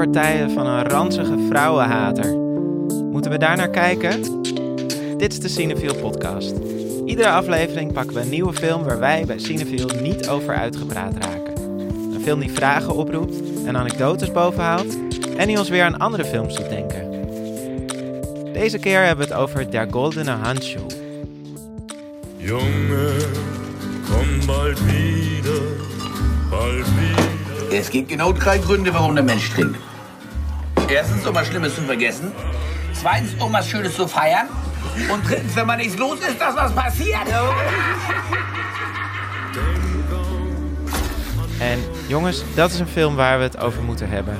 moordpartijen van een ranzige vrouwenhater. Moeten we daar naar kijken? Dit is de Cinefiel podcast. Iedere aflevering pakken we een nieuwe film waar wij bij Cinefiel niet over uitgepraat raken. Een film die vragen oproept en anekdotes bovenhaalt en die ons weer aan andere films doet denken. Deze keer hebben we het over Der Goldene Handschuh. Junge, komm bald wieder, bald wieder. Es gibt genau drei Gründe, warum der Mensch trinkt. Erstens, um was Schlimmes zu vergessen. Zweitens, um was Schönes zu feiern. Und drittens, wenn man nichts los ist, dass was passiert. En jongens, dat is een film waar we het over moeten hebben.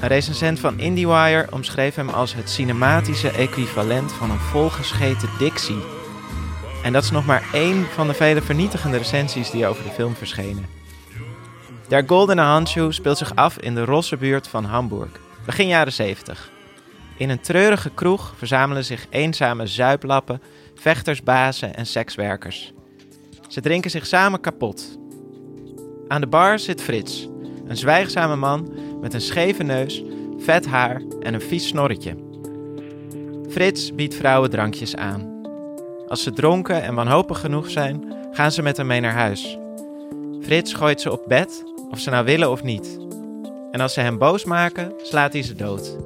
Een recensent van IndieWire omschreef hem als het cinematische equivalent van een volgescheten dictie. En dat is nog maar één van de vele vernietigende recensies die over de film verschenen. Der Goldene Handschuh speelt zich af in de rosse buurt van Hamburg, begin jaren 70. In een treurige kroeg verzamelen zich eenzame zuiplappen, vechtersbazen en sekswerkers. Ze drinken zich samen kapot. Aan de bar zit Frits, een zwijgzame man met een scheve neus, vet haar en een vies snorretje. Frits biedt vrouwen drankjes aan. Als ze dronken en wanhopig genoeg zijn, gaan ze met hem mee naar huis. Frits gooit ze op bed, of ze nou willen of niet. En als ze hem boos maken, slaat hij ze dood.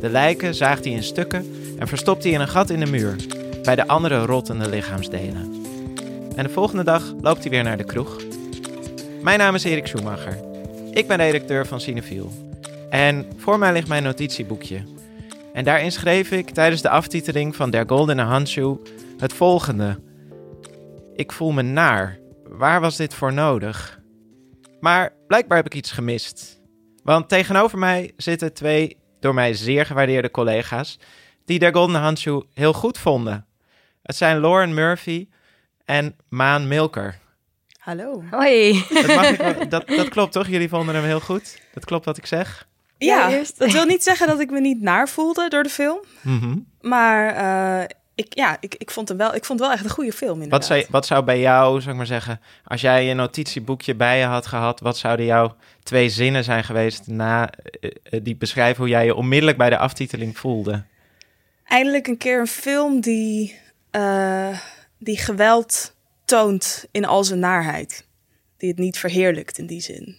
De lijken zaagt hij in stukken en verstopt hij in een gat in de muur, bij de andere rottende lichaamsdelen. En de volgende dag loopt hij weer naar de kroeg. Mijn naam is Erik Schumacher. Ik ben redacteur van Cinefiel. En voor mij ligt mijn notitieboekje. En daarin schreef ik tijdens de aftiteling van Der Goldene Handschuh het volgende. Ik voel me naar. Waar was dit voor nodig? Maar blijkbaar heb ik iets gemist. Want tegenover mij zitten twee door mij zeer gewaardeerde collega's die Der Goldene Handschuh heel goed vonden. Het zijn Lauren Murphy en Maan Milker. Hallo. Hoi. Dat, mag ik wel- dat, dat klopt toch? Jullie vonden hem heel goed? Dat klopt wat ik zeg? Ja, dat wil niet zeggen dat ik me niet naar voelde door de film. Mhm. Maar eh, ik, ja, ik, ik, vond hem wel, ik vond het wel echt een goede film inderdaad. Wat, zou, wat zou bij jou, zou ik maar zeggen, als jij je notitieboekje bij je had gehad, wat zouden jouw twee zinnen zijn geweest na eh, eh, die beschrijven hoe jij je onmiddellijk bij de aftiteling voelde? Eindelijk een keer een film die, eh, die geweld toont in al zijn naarheid. Die het niet verheerlijkt in die zin.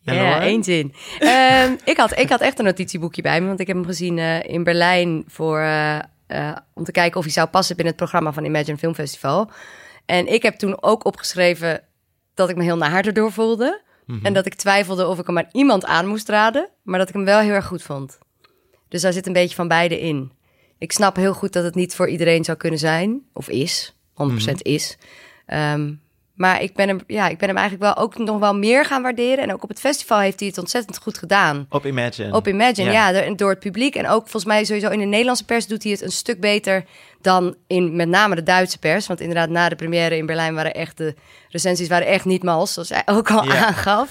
Ja, één zin. Ehm, ik, had, ik had echt een notitieboekje bij me, want ik heb hem gezien in Berlijn voor, eh, eh, om te kijken of hij zou passen binnen het programma van Imagine Film Festival. En ik heb toen ook opgeschreven dat ik me heel naar erdoor voelde. En dat ik twijfelde of ik hem aan iemand aan moest raden, maar dat ik hem wel heel erg goed vond. Dus daar zit een beetje van beide in. Ik snap heel goed dat het niet voor iedereen zou kunnen zijn, of is, 100% is. Ehm, maar ik ben, hem, ja, ik ben hem eigenlijk wel ook nog wel meer gaan waarderen. En ook op het festival heeft hij het ontzettend goed gedaan. Op Imagine. Op Imagine, Ja. ja, door, het publiek. En ook volgens mij sowieso in de Nederlandse pers doet hij het een stuk beter dan in met name de Duitse pers. Want inderdaad, na de première in Berlijn waren echt de recensies waren echt niet mals, zoals hij ook al Ja. aangaf.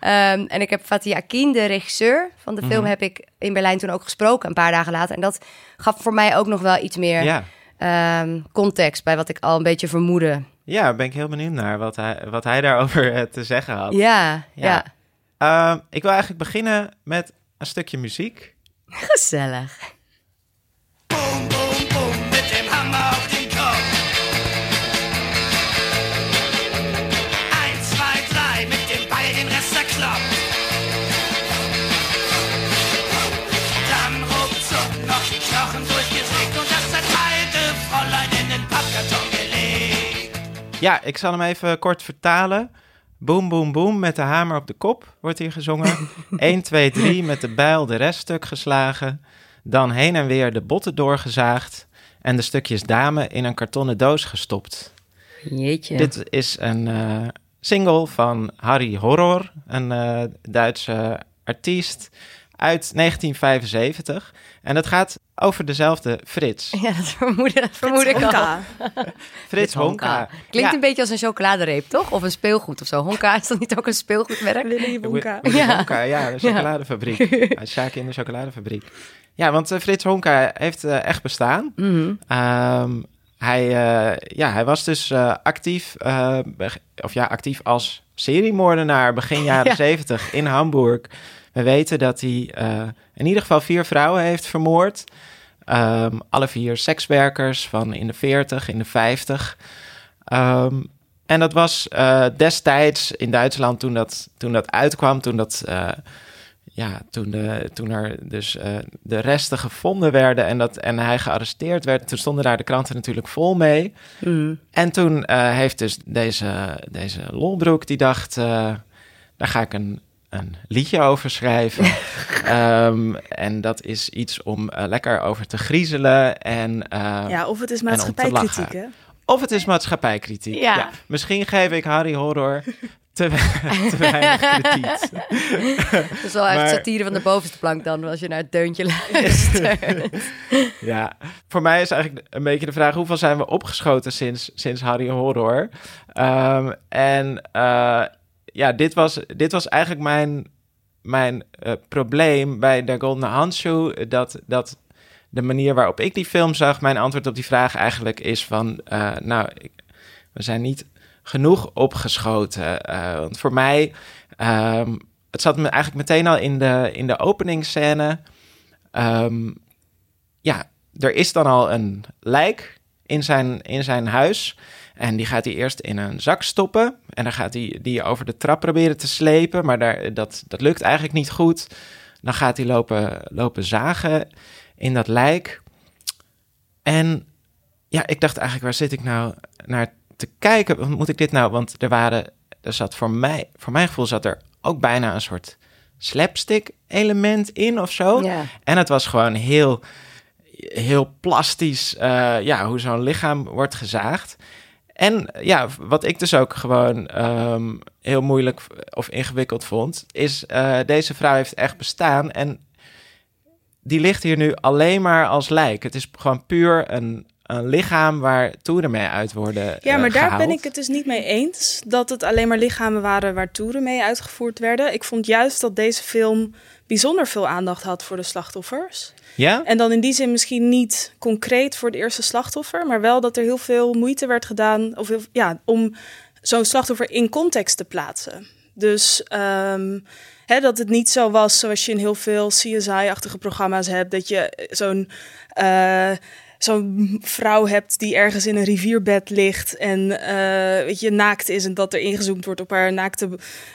Ehm, en ik heb Fatih Akin, de regisseur van de Mhm. film, heb ik in Berlijn toen ook gesproken, een paar dagen later. En dat gaf voor mij ook nog wel iets meer Ja. ehm, context bij wat ik al een beetje vermoedde. Ja, ben ik heel benieuwd naar wat hij, wat hij daarover eh, te zeggen had. Ja, Ja. ja. Ehm, ik wil eigenlijk beginnen met een stukje muziek. Gezellig. Ja, ik zal hem even kort vertalen. Boom, boom, boom, met de hamer op de kop wordt hier gezongen. 1, 2, 3, met de bijl de rest stuk geslagen. Dan heen en weer de botten doorgezaagd. En de stukjes dame in een kartonnen doos gestopt. Jeetje. Dit is een eh, single van Harry Horror, een eh, Duitse artiest uit 1975. En het gaat over dezelfde Frits. Ja, dat vermoed, ik al. Honka. Frits Honka. Klinkt Ja. een beetje als een chocoladereep, toch? Of een speelgoed of zo. Honka is dat niet ook een speelgoedmerk? Willy Wonka. Willy Ja. Wonka, ja, de chocoladefabriek. Uit Shaki in de chocoladefabriek. Ja, want eh, Frits Honka heeft eh, echt bestaan. Mhm. Ehm, hij, eh, ja, hij was dus eh, actief, eh, of ja, actief als seriemoordenaar begin jaren Ja. 70 in Hamburg. We weten dat hij eh, in ieder geval vier vrouwen heeft vermoord. Ehm, alle vier sekswerkers van in de 40, in de 50. Ehm, en dat was eh, destijds in Duitsland toen dat, toen dat uitkwam, toen dat. eh, ja, toen, de, toen er dus de resten gevonden werden en, dat, en hij gearresteerd werd, toen stonden daar de kranten natuurlijk vol mee. En toen heeft dus deze, deze Lolbroek, die dacht, daar ga ik een, een liedje over schrijven. Ehm, en dat is iets om eh, lekker over te griezelen. En, eh, Ja, of het is maatschappijkritiek, hè? Of het is maatschappijkritiek. Ja. Misschien geef ik Harry Horror te, we- te weinig krediet. Dat is wel echt Maar- satire van de bovenste plank dan, als je naar het deuntje luistert. Ja, voor mij is eigenlijk een beetje de vraag: hoeveel zijn we opgeschoten sinds, sinds Harry Horror? Ehm, en eh, ja, dit was, dit was eigenlijk mijn, mijn eh, probleem bij de Golden Handshoe. Dat, dat de manier waarop ik die film zag, mijn antwoord op die vraag eigenlijk is van... eh, nou, we zijn niet genoeg opgeschoten. Eh, want voor mij, ehm, het zat me eigenlijk meteen al in de, in de openingsscène. Ehm, ja, er is dan al een lijk in zijn, in zijn huis. En die gaat hij eerst in een zak stoppen. En dan gaat hij die over de trap proberen te slepen. Maar daar, dat, dat lukt eigenlijk niet goed. Dan gaat hij lopen, lopen zagen in dat lijk. En ja, ik dacht eigenlijk, waar zit ik nou naar te kijken? Wat moet ik dit nou? Want er waren, er zat voor mij, voor mijn gevoel zat er ook bijna een soort slapstick element in of zo. En het was gewoon heel, heel plastisch, eh, ja, hoe zo'n lichaam wordt gezaagd. En ja, wat ik dus ook gewoon ehm, heel moeilijk of ingewikkeld vond, is eh, deze vrouw heeft echt bestaan en die ligt hier nu alleen maar als lijk. Het is gewoon puur een, een lichaam waar toeren mee uit worden Ja, eh, maar daar ben ik het dus niet mee eens. Dat het alleen maar lichamen waren waar toeren mee uitgevoerd werden. Ik vond juist dat deze film bijzonder veel aandacht had voor de slachtoffers. Ja? En dan in die zin misschien niet concreet voor het eerste slachtoffer, maar wel dat er heel veel moeite werd gedaan of heel, ja, om zo'n slachtoffer in context te plaatsen. Dus ehm, hè, dat het niet zo was zoals je in heel veel CSI-achtige programma's hebt, dat je zo'n eh, zo'n vrouw hebt die ergens in een rivierbed ligt en eh, weet je, naakt is en dat er ingezoomd wordt op haar naakte,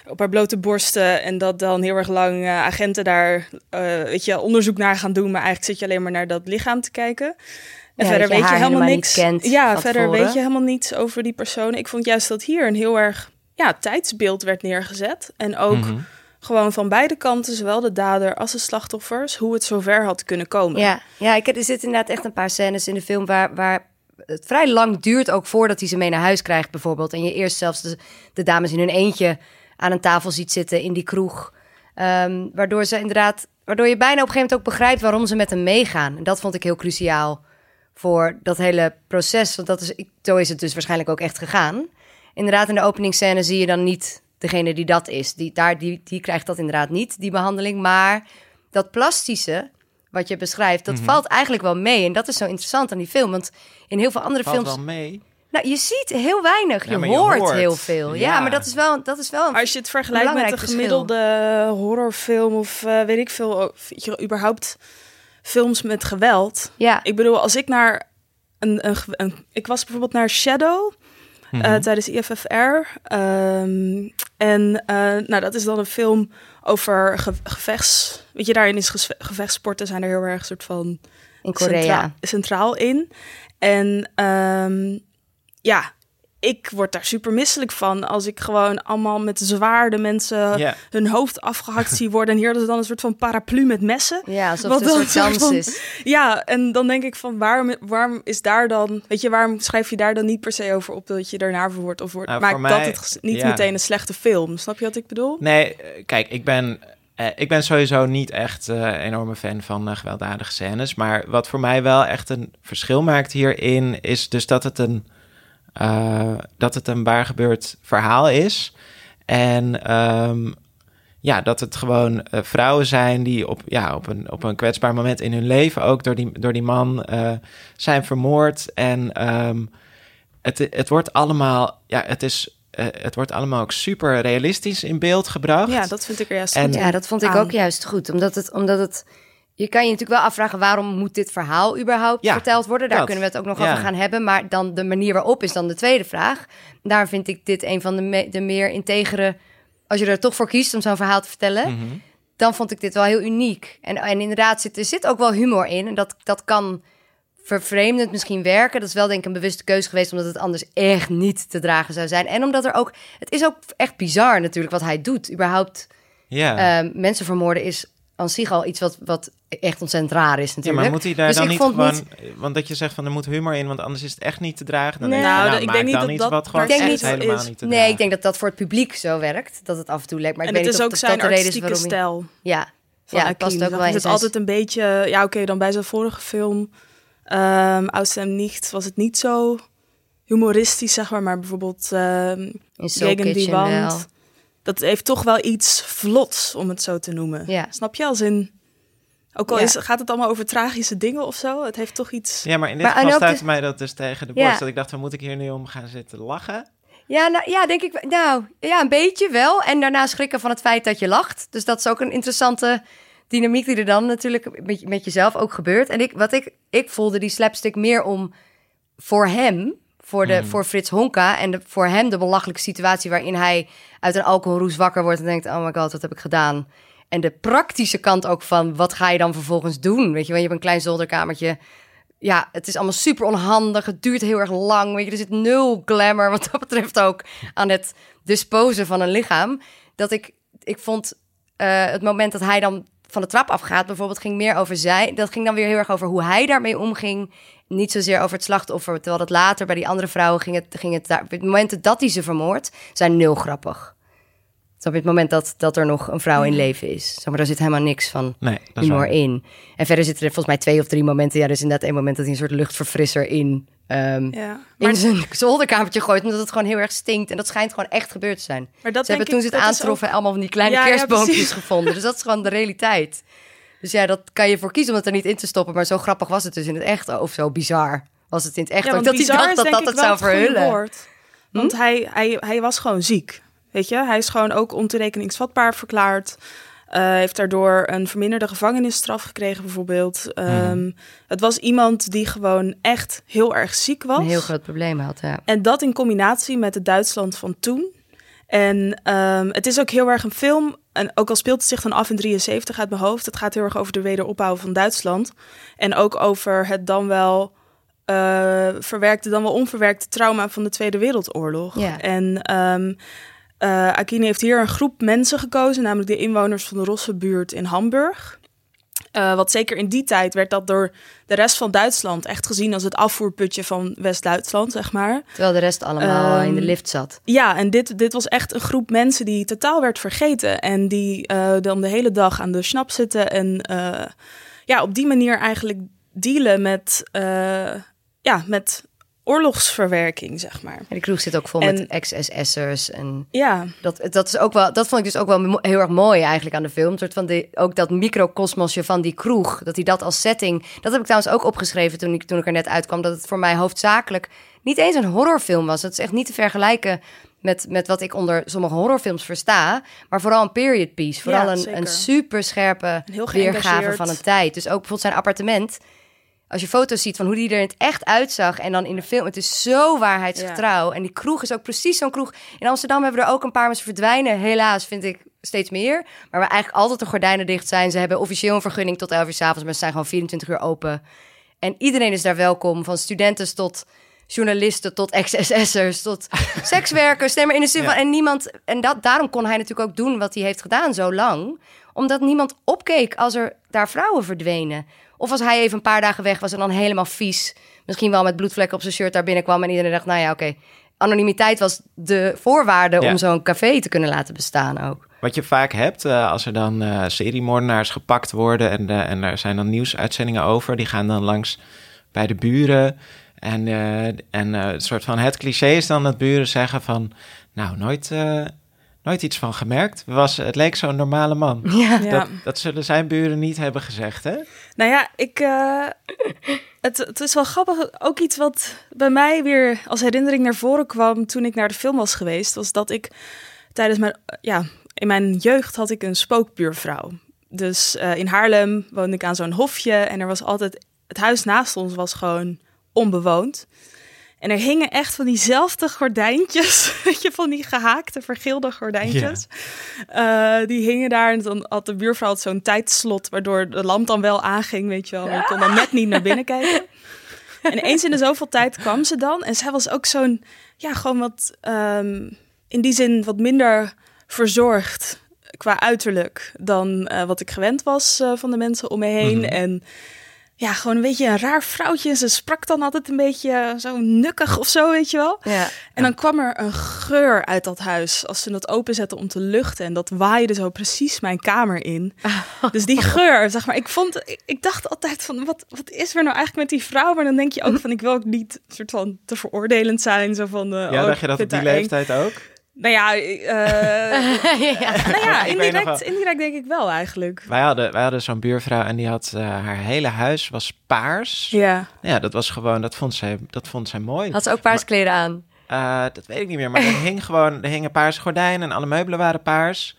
op haar blote borsten en dat dan heel erg lang eh, agenten daar eh, weet je, onderzoek naar gaan doen, maar eigenlijk zit je alleen maar naar dat lichaam te kijken. En Ja, verder je weet je helemaal niks. kent ja, verder weet je helemaal niets over die persoon. Ik vond juist dat hier een heel erg ja, tijdsbeeld werd neergezet. En ook Mhm. Gewoon van beide kanten, zowel de dader als de slachtoffers, hoe het zover had kunnen komen. Ja, ja ik, er zitten inderdaad echt een paar scènes in de film waar, waar het vrij lang duurt ook voordat hij ze mee naar huis krijgt bijvoorbeeld. En je eerst zelfs de, dames in hun eentje aan een tafel ziet zitten in die kroeg. Ehm, waardoor ze inderdaad, waardoor je bijna op een gegeven moment ook begrijpt waarom ze met hem meegaan. En dat vond ik heel cruciaal voor dat hele proces. Want dat is, zo is het dus waarschijnlijk ook echt gegaan. Inderdaad, in de openingsscène zie je dan niet degene die dat is. Die, daar, die, die krijgt dat inderdaad niet, die behandeling. Maar dat plastische, wat je beschrijft, Mhm. dat valt eigenlijk wel mee. En dat is zo interessant aan die film. Want in heel veel andere Valt films... wel mee. Nou, je ziet heel weinig. Ja, je, hoort heel veel. Ja, Ja. maar dat is wel, dat is wel een Als je het vergelijkt met verschil. gemiddelde horrorfilm of eh, weet ik veel, of überhaupt films met geweld. Ja, Ik bedoel, als ik naar een, een, een- ik was bijvoorbeeld naar Shadow eh, tijdens IFFR. ehm, en eh, nou, dat is dan een film over ge- gevechts. Weet je, daarin is gevechtssporten zijn er heel erg soort van in Korea. centra- centraal in. En ehm, ja, ik word daar super misselijk van als ik gewoon allemaal met zwaarden mensen hun hoofd afgehakt zie worden. En hier is dan een soort van paraplu met messen. Ja, alsof Wat het een dan soort dans is. Ja, en dan denk ik van waarom, waarom is daar dan, weet je, waarom schrijf je daar dan niet per se over op dat je ernaar voor wordt of wordt, Nou, maakt dat het niet ja. meteen een slechte film. Snap je wat ik bedoel? Nee, eh, kijk, ik ben, eh, ik ben sowieso niet echt eh, een enorme fan van gewelddadige scènes. Maar wat voor mij wel echt een verschil maakt hierin, is dus dat het een, eh, dat het een waar gebeurd verhaal is. En ehm, ja, dat het gewoon eh, vrouwen zijn die op, ja, op, een, op een kwetsbaar moment in hun leven ook door die, door die man eh, zijn vermoord. En ehm, het, het wordt allemaal, ja, het is het wordt allemaal ook super realistisch in beeld gebracht. Ja, dat vind ik er juist En- goed Ja, dat vond ik aan. ook juist goed. Omdat het, omdat het. Je kan je natuurlijk wel afvragen waarom moet dit verhaal überhaupt Ja, verteld worden. Daar dat. kunnen we het ook nog Ja. over gaan hebben. Maar dan de manier waarop is dan de tweede vraag. Daar vind ik dit een van de, me- de meer integere. Als je er toch voor kiest om zo'n verhaal te vertellen, Mhm. dan vond ik dit wel heel uniek. En, en inderdaad, zit, er zit ook wel humor in. En dat, dat kan vervreemdend misschien werken. Dat is wel denk ik een bewuste keuze geweest, omdat het anders echt niet te dragen zou zijn. En omdat er ook, het is ook echt bizar natuurlijk wat hij doet. Überhaupt Ja. Ehm, mensen vermoorden is aan zich al iets wat, wat echt ontzettend raar is Ja, natuurlijk. maar moet hij daar Dus dan ik niet vond gewoon... niet- Want dat je zegt van er moet humor in, want anders is het echt niet te dragen. Dan Nee. denk je, Nou, nou, ik denk niet dan dat iets dat wat gewoon echt zo helemaal is. niet te Nee, ik denk dat dat voor het publiek zo werkt. Dat het af en toe lijkt. Maar ik en weet het is niet ook dat, zijn dat is artistieke waarom stijl. Ja, ja het past ook wel is het zijn- altijd een beetje... Ja, oké, dan bij zijn vorige film... ehm Oudste en Nicht was het niet zo humoristisch, zeg maar. Maar bijvoorbeeld ehm in Soul Gegen die Kitchen Wand... wel. Dat heeft toch wel iets vlots, om het zo te noemen. Ja. Snap je? Als in... Ook al Ja. is, gaat het allemaal over tragische dingen of zo. Het heeft toch iets... Ja, maar in dit Maar- geval ook stuitte de- mij dat dus tegen de Ja. borst. Dat ik dacht, van, moet ik hier nu om gaan zitten lachen? Ja, nou, ja, denk ik. Nou, ja, een beetje wel. En daarna schrikken van het feit dat je lacht. Dus dat is ook een interessante dynamiek die er dan natuurlijk met, met jezelf ook gebeurt. En ik, wat ik, ik voelde die slapstick meer om voor hem, voor, de, voor Frits Honka en de, voor hem de belachelijke situatie waarin hij uit een alcoholroes wakker wordt en denkt: oh my god, wat heb ik gedaan? En de praktische kant ook van wat ga je dan vervolgens doen? Weet je, wel, je hebt een klein zolderkamertje. Ja, het is allemaal super onhandig. Het duurt heel erg lang. Weet je, er zit nul glamour wat dat betreft ook aan het disposen van een lichaam. Dat ik, ik vond eh, het moment dat hij dan van de trap afgaat, bijvoorbeeld, ging meer over zij. Dat ging dan weer heel erg over hoe hij daarmee omging. Niet zozeer over het slachtoffer. Terwijl dat later bij die andere vrouwen ging het, ging het daar. Het moment dat hij ze vermoordt, zijn nul grappig. Je? Het moment dat, dat er nog een vrouw in leven is. Zeg maar, daar zit helemaal niks van Nee, humor in. En verder zitten er volgens mij twee of drie momenten. Ja, er is inderdaad één moment dat hij een soort luchtverfrisser in, ehm, Ja. in zijn zolderkamertje gooit. Omdat het gewoon heel erg stinkt. En dat schijnt gewoon echt gebeurd te zijn. Maar dat Ze hebben toen ze het aantroffen allemaal van die kleine Ja, kerstboompjes gevonden. Dus dat is gewoon de realiteit. Dus ja, dat kan je voor kiezen om het er niet in te stoppen. Maar zo grappig was het dus in het echt. Of zo bizar was het in het echt. Ook dat hij dacht dat dat het zou verhullen. Hm? woord. Want hij, hij, hij was gewoon ziek. Weet je, hij is gewoon ook ontoerekeningsvatbaar verklaard. Eh, heeft daardoor een verminderde gevangenisstraf gekregen, bijvoorbeeld. Ehm, Het was iemand die gewoon echt heel erg ziek was. Een heel groot probleem had, ja. En dat in combinatie met het Duitsland van toen. En ehm, het is ook heel erg een film. En ook al speelt het zich dan af in 73 uit mijn hoofd. Het gaat heel erg over de wederopbouw van Duitsland. En ook over het dan wel eh, verwerkte, dan wel onverwerkte trauma van de Tweede Wereldoorlog. Ja. En ehm eh, Akine heeft hier een groep mensen gekozen, namelijk de inwoners van de Rossenbuurt in Hamburg. Eh, wat zeker in die tijd werd dat door de rest van Duitsland echt gezien als het afvoerputje van West-Duitsland, zeg maar. Terwijl de rest allemaal Ehm, in de lift zat. Ja, en dit, dit was echt een groep mensen die totaal werd vergeten. En die eh, dan de hele dag aan de snap zitten. En eh, ja, op die manier eigenlijk dealen met, eh, ja, met oorlogsverwerking, zeg maar. En de kroeg zit ook vol En- met ex-SS'ers en... Ja, Dat, dat, is ook wel, dat vond ik dus ook wel heel erg mooi eigenlijk aan de film. Een soort van de, ook dat microcosmosje van die kroeg. Dat hij dat als setting... Dat heb ik trouwens ook opgeschreven toen ik, toen ik er net uitkwam. Dat het voor mij hoofdzakelijk niet eens een horrorfilm was. Het is echt niet te vergelijken met, met wat ik onder sommige horrorfilms versta. Maar vooral een period piece. Vooral Ja, een, een super scherpe weergave van een tijd. Dus ook bijvoorbeeld zijn appartement... Als je foto's ziet van hoe die er in het echt uitzag en dan in de film, het is zo waarheidsgetrouw. En die kroeg is ook precies zo'n kroeg. In Amsterdam hebben we er ook een paar, maar ze verdwijnen helaas, vind ik, steeds meer. Maar waar eigenlijk altijd de gordijnen dicht zijn. Ze hebben officieel een vergunning tot 11 uur 's avonds, maar ze zijn gewoon 24 uur open. En iedereen is daar welkom, van studenten tot journalisten tot ex-SS'ers tot sekswerkers. Nee, maar in de zin van, en niemand, en dat, daarom kon hij natuurlijk ook doen wat hij heeft gedaan zo lang, omdat niemand opkeek als er daar vrouwen verdwenen. Of als hij even een paar dagen weg was en dan helemaal vies, misschien wel met bloedvlekken op zijn shirt daar binnenkwam en iedereen dacht, nou ja, oké. Anonimiteit was de voorwaarde Ja. om zo'n café te kunnen laten bestaan ook. Wat je vaak hebt, eh, als er dan eh seriemoordenaars gepakt worden en, eh, en er zijn dan nieuwsuitzendingen over, die gaan dan langs bij de buren. En, en het soort van het cliché is dan dat buren zeggen van, nou, nooit, nooit iets van gemerkt. Was, het leek zo'n normale man. Ja. Ja. Dat, dat zullen zijn buren niet hebben gezegd, hè? Nou ja, ik, eh, het, het is wel grappig. Ook iets wat bij mij weer als herinnering naar voren kwam toen ik naar de film was geweest, was dat ik tijdens mijn, ja, in mijn jeugd had ik een spookbuurvrouw. Dus eh, in Haarlem woonde ik aan zo'n hofje en er was altijd, het huis naast ons was gewoon onbewoond. En er hingen echt van diezelfde gordijntjes, weet je, van die gehaakte, vergilde gordijntjes. Eh, die hingen daar en dan had de buurvrouw zo'n tijdslot, waardoor de lamp dan wel aanging, weet je wel. Maar je kon dan net niet naar binnen kijken. En eens in de zoveel tijd kwam ze dan. En zij was ook zo'n, ja, gewoon wat, ehm, in die zin wat minder verzorgd qua uiterlijk dan eh, wat ik gewend was eh, van de mensen om me heen. En ja, gewoon een beetje een raar vrouwtje. Ze sprak dan altijd een beetje zo nukkig of zo, weet je wel. Ja. En dan kwam er een geur uit dat huis als ze dat openzetten om te luchten. En dat waaide zo precies mijn kamer in. Dus die geur, zeg maar, ik vond, ik, ik dacht altijd van, wat, wat is er nou eigenlijk met die vrouw? Maar dan denk je ook van, ik wil ook niet soort van te veroordelend zijn. Zo van, eh, Ja, oh, dacht je dat op die eng. leeftijd ook? Nou ja, eh, ja. nou ja indirect, indirect denk ik wel eigenlijk. Wij hadden, wij hadden zo'n buurvrouw en die had eh, haar hele huis was paars. Ja. Ja, dat was gewoon, dat vond zij, dat vond zij mooi. Had ze ook paars kleren aan? Eh, dat weet ik niet meer, maar er hing gewoon, er hingen paarse gordijnen en alle meubelen waren paars.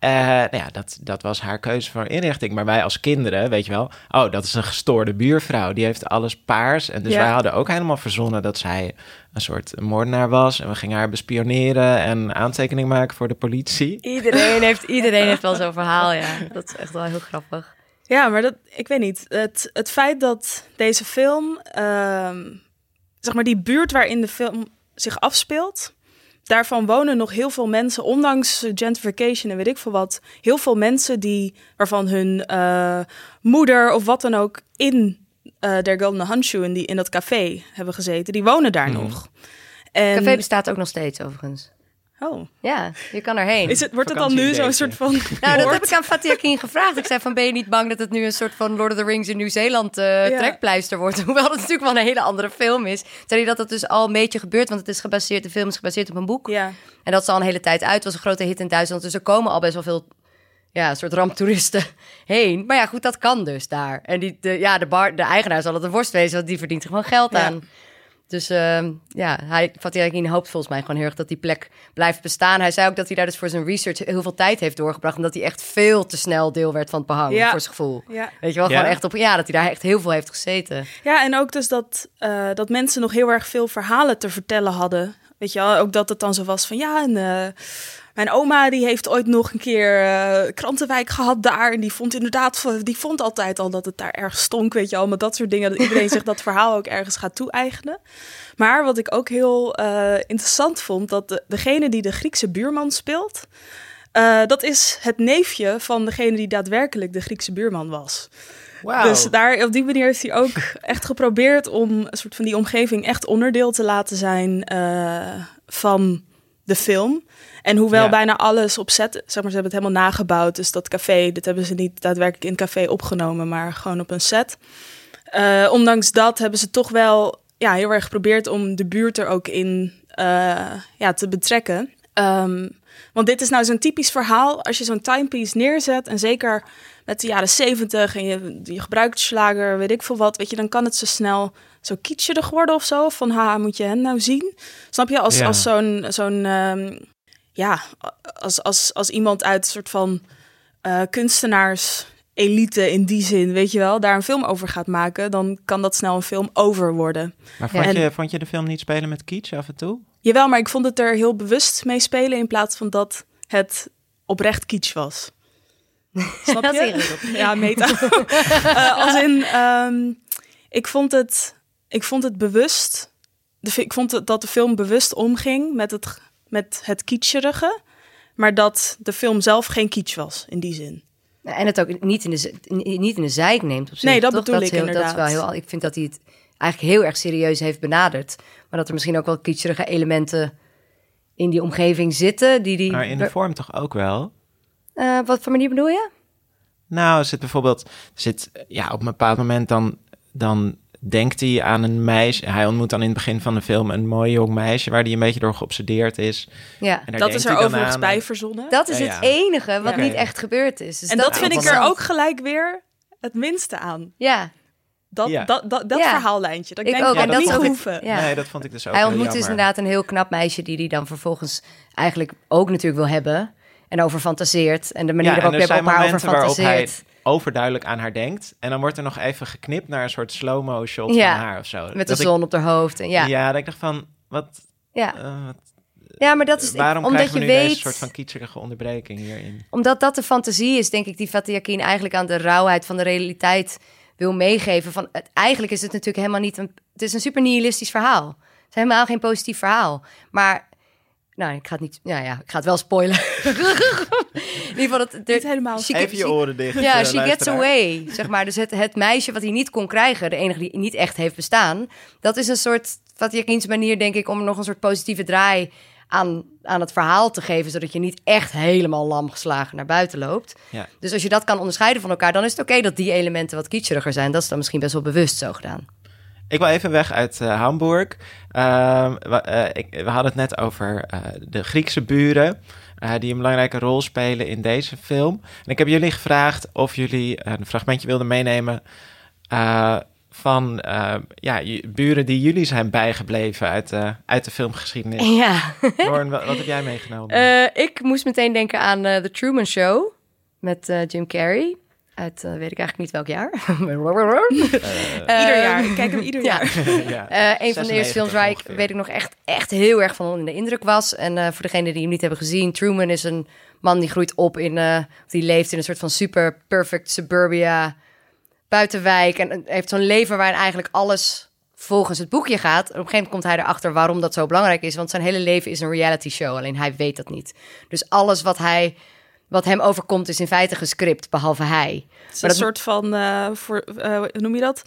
Eh, nou ja, dat, dat was haar keuze voor inrichting. Maar wij als kinderen, weet je wel, oh, dat is een gestoorde buurvrouw. Die heeft alles paars. En dus Ja. wij hadden ook helemaal verzonnen dat zij een soort moordenaar was. En we gingen haar bespioneren en aantekening maken voor de politie. Iedereen heeft, iedereen heeft wel zo'n verhaal, ja. Dat is echt wel heel grappig. Ja, maar dat, ik weet niet. Het, het feit dat deze film, ehm, zeg maar die buurt waarin de film zich afspeelt, daarvan wonen nog heel veel mensen, ondanks gentrification en weet ik veel wat, heel veel mensen die, waarvan hun eh, moeder of wat dan ook in eh Der Golden Handschuh, in, die, in dat café hebben gezeten, die wonen daar nog. En, Het café bestaat ook nog steeds, overigens. Oh, Ja, je kan erheen. is het, wordt het dan nu zo'n soort van... Nou, dat heb ik aan Fatih Akin gevraagd. Ik zei van, ben je niet bang dat het nu een soort van Lord of the Rings in Nieuw-Zeeland eh, Ja. trekpleister wordt? Hoewel het natuurlijk wel een hele andere film is. Zei hij dat dat dus al een beetje gebeurt, want het is gebaseerd, de film is gebaseerd op een boek. Ja, En dat is al een hele tijd uit. was een grote hit in Duitsland. Dus er komen al best wel veel ja, een soort ramptoeristen heen. Maar ja, goed, dat kan dus daar. En die, de, ja, de, bar, de eigenaar zal het een worst wezen, want die verdient er gewoon geld Ja. Dus ehm, ja, hij, Fatih Akin hoopt volgens mij gewoon heel erg dat die plek blijft bestaan. Hij zei ook dat hij daar dus voor zijn research heel veel tijd heeft doorgebracht. Omdat hij echt veel te snel deel werd van het behang, Ja. voor zijn gevoel. ja. Weet je wel, Ja? gewoon echt op... Ja, dat hij daar echt heel veel heeft gezeten. Ja, en ook dus dat, eh, dat mensen nog heel erg veel verhalen te vertellen hadden. Weet je wel, ook dat het dan zo was van ja, en eh, mijn oma die heeft ooit nog een keer eh, krantenwijk gehad daar. En die vond inderdaad, die vond altijd al dat het daar erg stonk, weet je wel. Maar dat soort dingen, dat iedereen zich dat verhaal ook ergens gaat toe-eigenen. Maar wat ik ook heel eh, interessant vond, dat de, degene die de Griekse buurman speelt... eh, dat is het neefje van degene die daadwerkelijk de Griekse buurman was. Wauw. Dus daar, op die manier heeft hij ook echt geprobeerd om een soort van die omgeving echt onderdeel te laten zijn van de film. En hoewel Ja. bijna alles op set, zeg maar, ze hebben het helemaal nagebouwd. Dus dat café, dit hebben ze niet daadwerkelijk in het café opgenomen, maar gewoon op een set. Eh, ondanks dat hebben ze toch wel ja, heel erg geprobeerd om de buurt er ook in eh, ja, te betrekken. Ehm, want dit is nou zo'n typisch verhaal. Als je zo'n timepiece neerzet, en zeker met de jaren zeventig en je, je gebruikt slager, weet ik veel wat, weet je, dan kan het zo snel zo kitscherig worden of zo. Van, ha, moet je hen nou zien? Snap je? Als, Ja. als zo'n, zo'n ehm, ja, als, als, als iemand uit een soort van eh, kunstenaars elite in die zin, weet je wel, daar een film over gaat maken, dan kan dat snel een film over worden. maar vond, Ja. je, vond je de film niet spelen met kitsch af en toe? Jawel, maar ik vond het er heel bewust mee spelen in plaats van dat het oprecht kitsch was. Snap Dat je? Ja, meta. Eh, als in, ehm, ik vond het, ik vond het bewust. De, ik vond het, dat de film bewust omging met het, met het kitscherige, maar dat de film zelf geen kitsch was in die zin. En het ook niet in de, niet in de zijk neemt op zich. Nee, dat toch? bedoel is ik heel, Dat is wel inderdaad. heel, ik vind dat hij het eigenlijk heel erg serieus heeft benaderd. Maar dat er misschien ook wel kitscherige elementen in die omgeving zitten. Die die, Maar in de vorm toch ook wel? Eh, wat voor manier bedoel je? Nou, zit bijvoorbeeld, zit, ja, op een bepaald moment dan, dan denkt hij aan een meisje. Hij ontmoet dan in het begin van de film een mooi jong meisje waar hij een beetje door geobsedeerd is. Ja. Dat is er overigens aan. bij verzonnen. Dat is Ja, het enige wat niet echt gebeurd is. Dus en dat, vind ik er ook gelijk weer het minste aan. Ja, Dat, Ja. dat, dat, dat Ja. verhaallijntje. Dat ik, Ik denk, ook. En dat dat niet hoeven. ja. Nee, dat vond ik dus ook Hij ontmoet dus inderdaad een heel knap meisje die hij dan vervolgens eigenlijk ook natuurlijk wil hebben. En over fantaseert. En de manier Ja, waarop hij op haar over fantaseert. Overduidelijk aan haar denkt. En dan wordt er nog even geknipt naar een soort slow-mo shot Ja, van haar of zo. Met de Dat ik- zon op haar hoofd. En ja, ja. Ja, dat ik dacht van, wat, ja. eh, wat- maar dat is waarom omdat krijgen we je nu weet... deze soort van kietserige onderbreking hierin? Omdat dat de fantasie is, denk ik, die Fatih Akin eigenlijk aan de rauwheid van de realiteit wil meegeven. Van, het, eigenlijk is het natuurlijk helemaal niet een... Het is een super nihilistisch verhaal. Het is helemaal geen positief verhaal. Maar, nou, ik ga het niet... Ja, ja, ik ga het wel spoilen. In ieder geval, helemaal. she- Even je she- oren dicht, Ja, eh, she gets away, zeg maar. Dus het, het meisje wat hij niet kon krijgen, de enige die niet echt heeft bestaan... dat is een soort Fatih Akin's manier, denk ik, om nog een soort positieve draai aan, aan het verhaal te geven... zodat je niet echt helemaal lam geslagen naar buiten loopt. Ja. Dus als je dat kan onderscheiden van elkaar, dan is het oké dat die elementen wat kitscheriger zijn. Dat is dan misschien best wel bewust zo gedaan. Ik wil even weg uit eh, Hamburg. Ehm, we, eh, ik, we hadden het net over eh, de Griekse buren. die een belangrijke rol spelen in deze film. En ik heb jullie gevraagd of jullie een fragmentje wilden meenemen. van ja, buren die jullie zijn bijgebleven uit, uit de filmgeschiedenis. Ja. Wat, wat heb jij meegenomen? Ik moest meteen denken aan The Truman Show met Jim Carrey. Uit, eh, weet ik eigenlijk niet welk jaar. Ieder jaar. Ik kijk hem ieder ja. jaar. ja, Eh, een van de 96 eerste films waar ik, weet ik nog, echt, echt heel erg van onder de indruk was. En eh, voor degenen die hem niet hebben gezien, Truman is een man die groeit op in, eh, of die leeft in een soort van super perfect suburbia buitenwijk. En eh, heeft zo'n leven waarin eigenlijk alles volgens het boekje gaat. En op een gegeven moment komt hij erachter waarom dat zo belangrijk is. Want zijn hele leven is een reality show, alleen hij weet dat niet. Dus alles wat hij... Wat hem overkomt is in feite gescript, behalve hij. Het is Maar een dat- soort van, eh, voor, eh, hoe noem je dat?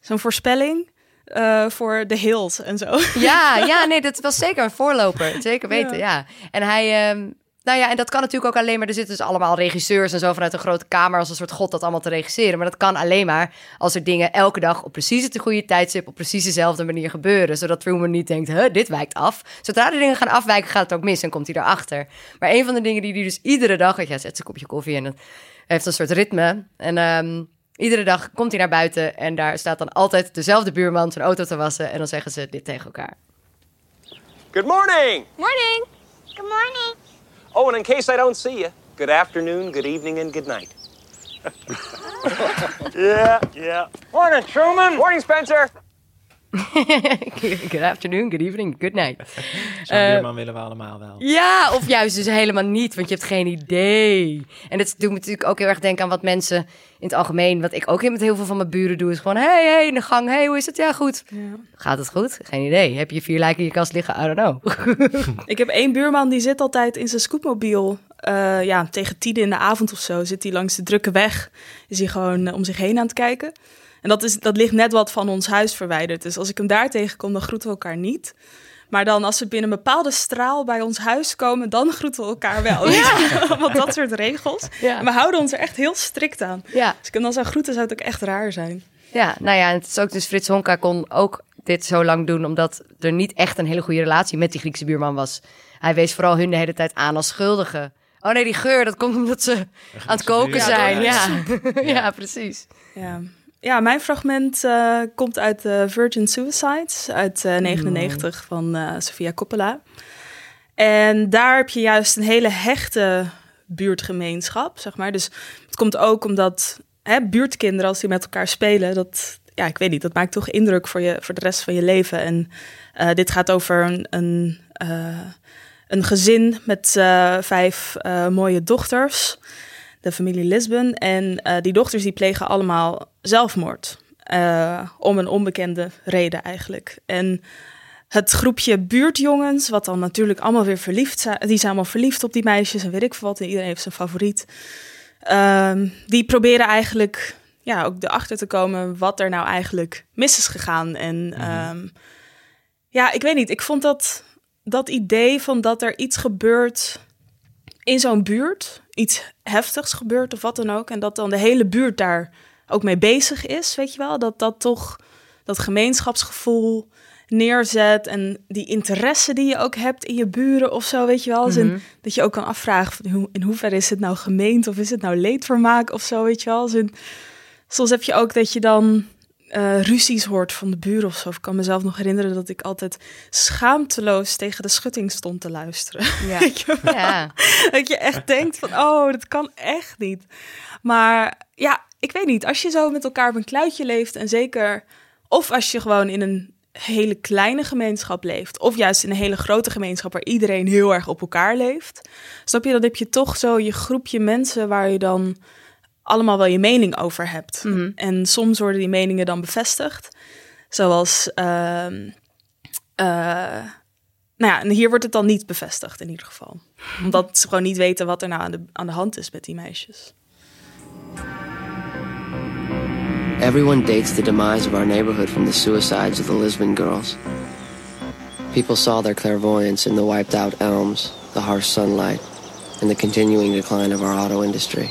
Zo'n voorspelling eh, voor de hills en zo. Ja, ja, nee, dat was zeker een voorloper. Zeker weten, ja. En hij, ehm, nou ja, en dat kan natuurlijk ook alleen maar. Er zitten dus allemaal regisseurs en zo vanuit een grote kamer als een soort god dat allemaal te regisseren. Maar dat kan alleen maar als er dingen elke dag op precies het goede tijdstip op precies dezelfde manier gebeuren. Zodat Truman niet denkt, huh, dit wijkt af. Zodra de dingen gaan afwijken, gaat het ook mis en komt hij erachter. Maar een van de dingen die hij dus iedere dag, hij zet zijn kopje koffie en het heeft een soort ritme. En ehm, iedere dag komt hij naar buiten en daar staat dan altijd dezelfde buurman zijn auto te wassen. En dan zeggen ze dit tegen elkaar. Good morning. Morning. Good morning. Oh, and in case I don't see you, good afternoon, good evening, and good night. yeah, yeah. Morning, Truman. Morning, Spencer. good afternoon, good evening, good night. Zo'n buurman willen we allemaal wel. Ja, of juist dus helemaal niet, want je hebt geen idee. En dat doet me natuurlijk ook heel erg denken aan wat mensen in het algemeen... wat ik ook met heel veel van mijn buren doe, is gewoon... hey, hey, in de gang, hey, hoe is het? Ja, goed. Gaat het goed? Geen idee. Heb je vier lijken in je kast liggen? I don't know. Ik heb één buurman die zit altijd in zijn scootmobiel. Eh, ja, tegen tien in de avond of zo zit hij langs de drukke weg. Is hij gewoon eh, om zich heen aan het kijken. En dat, is, dat ligt net wat van ons huis verwijderd. Dus als ik hem daar tegenkom, dan groeten we elkaar niet. Maar dan als we binnen een bepaalde straal bij ons huis komen, dan groeten we elkaar wel. Want dat soort regels. Ja. En we houden ons er echt heel strikt aan. ja. Als ik hem dan zou groeten, zou het ook echt raar zijn. Ja, nou ja, en het is ook dus Frits Honka kon ook dit zo lang doen, omdat er niet echt een hele goede relatie met die Griekse buurman was. Hij wees vooral hun de hele tijd aan als schuldigen. Oh nee, die geur, dat komt omdat ze aan het koken zijn. Ja, Ja, ja. precies. Ja. Ja, mijn fragment eh, komt uit de Virgin Suicides uit eh 99 van eh, Sofia Coppola. En daar heb je juist een hele hechte buurtgemeenschap, zeg maar. Dus het komt ook omdat hè, buurtkinderen, als die met elkaar spelen, dat, ja, ik weet niet, dat maakt toch indruk voor, je, voor de rest van je leven. En eh, dit gaat over een, een, eh, een gezin met eh, vijf eh, mooie dochters de familie Lisbon. En eh, die dochters die plegen allemaal zelfmoord. Eh, om een onbekende reden eigenlijk. En het groepje buurtjongens, wat dan natuurlijk allemaal weer verliefd zijn. Die zijn allemaal verliefd op die meisjes en weet ik veel wat. En iedereen heeft zijn favoriet. Ehm, die proberen eigenlijk ja, ook erachter te komen wat er nou eigenlijk mis is gegaan. En ehm, ja, ik weet niet. Ik vond dat, dat idee van dat er iets gebeurt in zo'n buurt iets heftigs gebeurt of wat dan ook. En dat dan de hele buurt daar ook mee bezig is, weet je wel. Dat dat toch dat gemeenschapsgevoel neerzet en die interesse die je ook hebt in je buren of zo, weet je wel. In, Mhm. dat je ook kan afvragen hoe, in hoeverre is het nou gemeend of is het nou leedvermaak of zo, weet je wel. Als in, soms heb je ook dat je dan eh, ruzies hoort van de buren of zo. Ik kan mezelf nog herinneren dat ik altijd schaamteloos tegen de schutting stond te luisteren. Ja. Je? Ja. Dat je echt denkt van, oh, dat kan echt niet. Maar ja, ik weet niet. Als je zo met elkaar op een kluitje leeft en zeker... Of als je gewoon in een hele kleine gemeenschap leeft... of juist in een hele grote gemeenschap waar iedereen heel erg op elkaar leeft... snap je, dan heb je toch zo je groepje mensen waar je dan allemaal wel je mening over hebt. Mhm. En soms worden die meningen dan bevestigd. Zoals... ehm, eh, nou ja, en hier wordt het dan niet bevestigd in ieder geval. Omdat ze gewoon niet weten wat er nou aan de, aan de hand is met die meisjes. Everyone dates the demise of our neighborhood from the suicides of the Lisbon girls. People saw their clairvoyance in the wiped out elms, the harsh sunlight, and the continuing decline of our auto industry.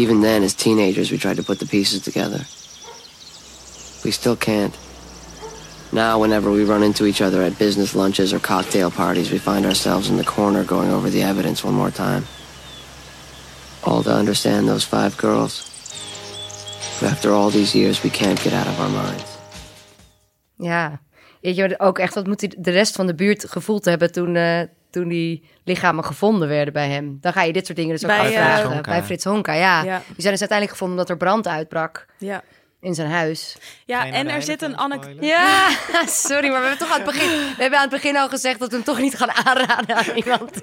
Even then, as teenagers, we tried to put the pieces together. We still can't. Now, whenever we run into each other at business lunches or cocktail parties, we find ourselves in the corner going over the evidence one more time. All to understand those five girls. But after all these years, we can't get out of our minds. Weet je, ook echt wat moet de rest van de buurt gevoeld hebben toen, eh, toen die lichamen gevonden werden bij hem. Dan ga je dit soort dingen dus ook Bij, eh, afvragen. Frits Honka. Bij Frits Honka, ja. Ja. Die zijn dus uiteindelijk gevonden omdat er brand uitbrak Ja, in zijn huis. ja en er hele zit een anekdote. Ja, sorry, maar we hebben toch aan het begin... We hebben aan het begin al gezegd dat we hem toch niet gaan aanraden aan iemand.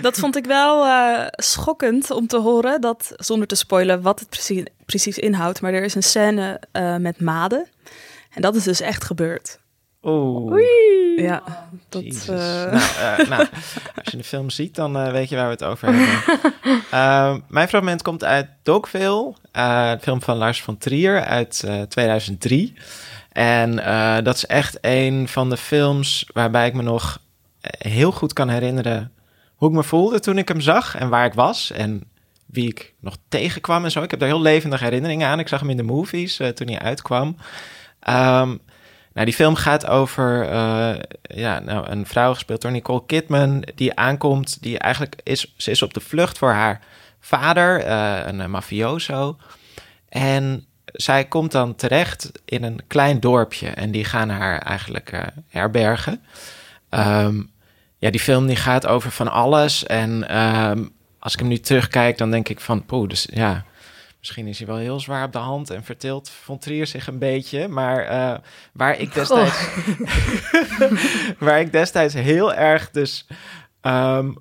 Dat vond ik wel eh, schokkend om te horen. Dat, zonder te spoilen wat het precies, precies inhoudt. Maar er is een scène eh, met maden. En dat is dus echt gebeurd. Oeh. Ja, dat, eh, Nou, eh, nou, als je de film ziet, dan eh, weet je waar we het over hebben. Ehm, mijn fragment komt uit Dogville, eh, een film van Lars von Trier uit eh, 2003. En eh, dat is echt een van de films waarbij ik me nog heel goed kan herinneren hoe ik me voelde toen ik hem zag en waar ik was en wie ik nog tegenkwam en zo. Ik heb daar heel levendige herinneringen aan. Ik zag hem in de movies toen hij uitkwam. Ehm, nou, die film gaat over eh, ja, nou, een vrouw gespeeld door Nicole Kidman die aankomt, die eigenlijk is, ze is op de vlucht voor haar vader, eh, een mafioso. En zij komt dan terecht in een klein dorpje en die gaan haar eigenlijk eh, herbergen. Ehm, ja, die film die gaat over van alles en ehm, als ik hem nu terugkijk, dan denk ik van, poeh, dus ja, Misschien is hij wel heel zwaar op de hand en verteelt Von Trier zich een beetje. Maar eh, waar ik destijds... waar ik destijds heel erg dus ehm,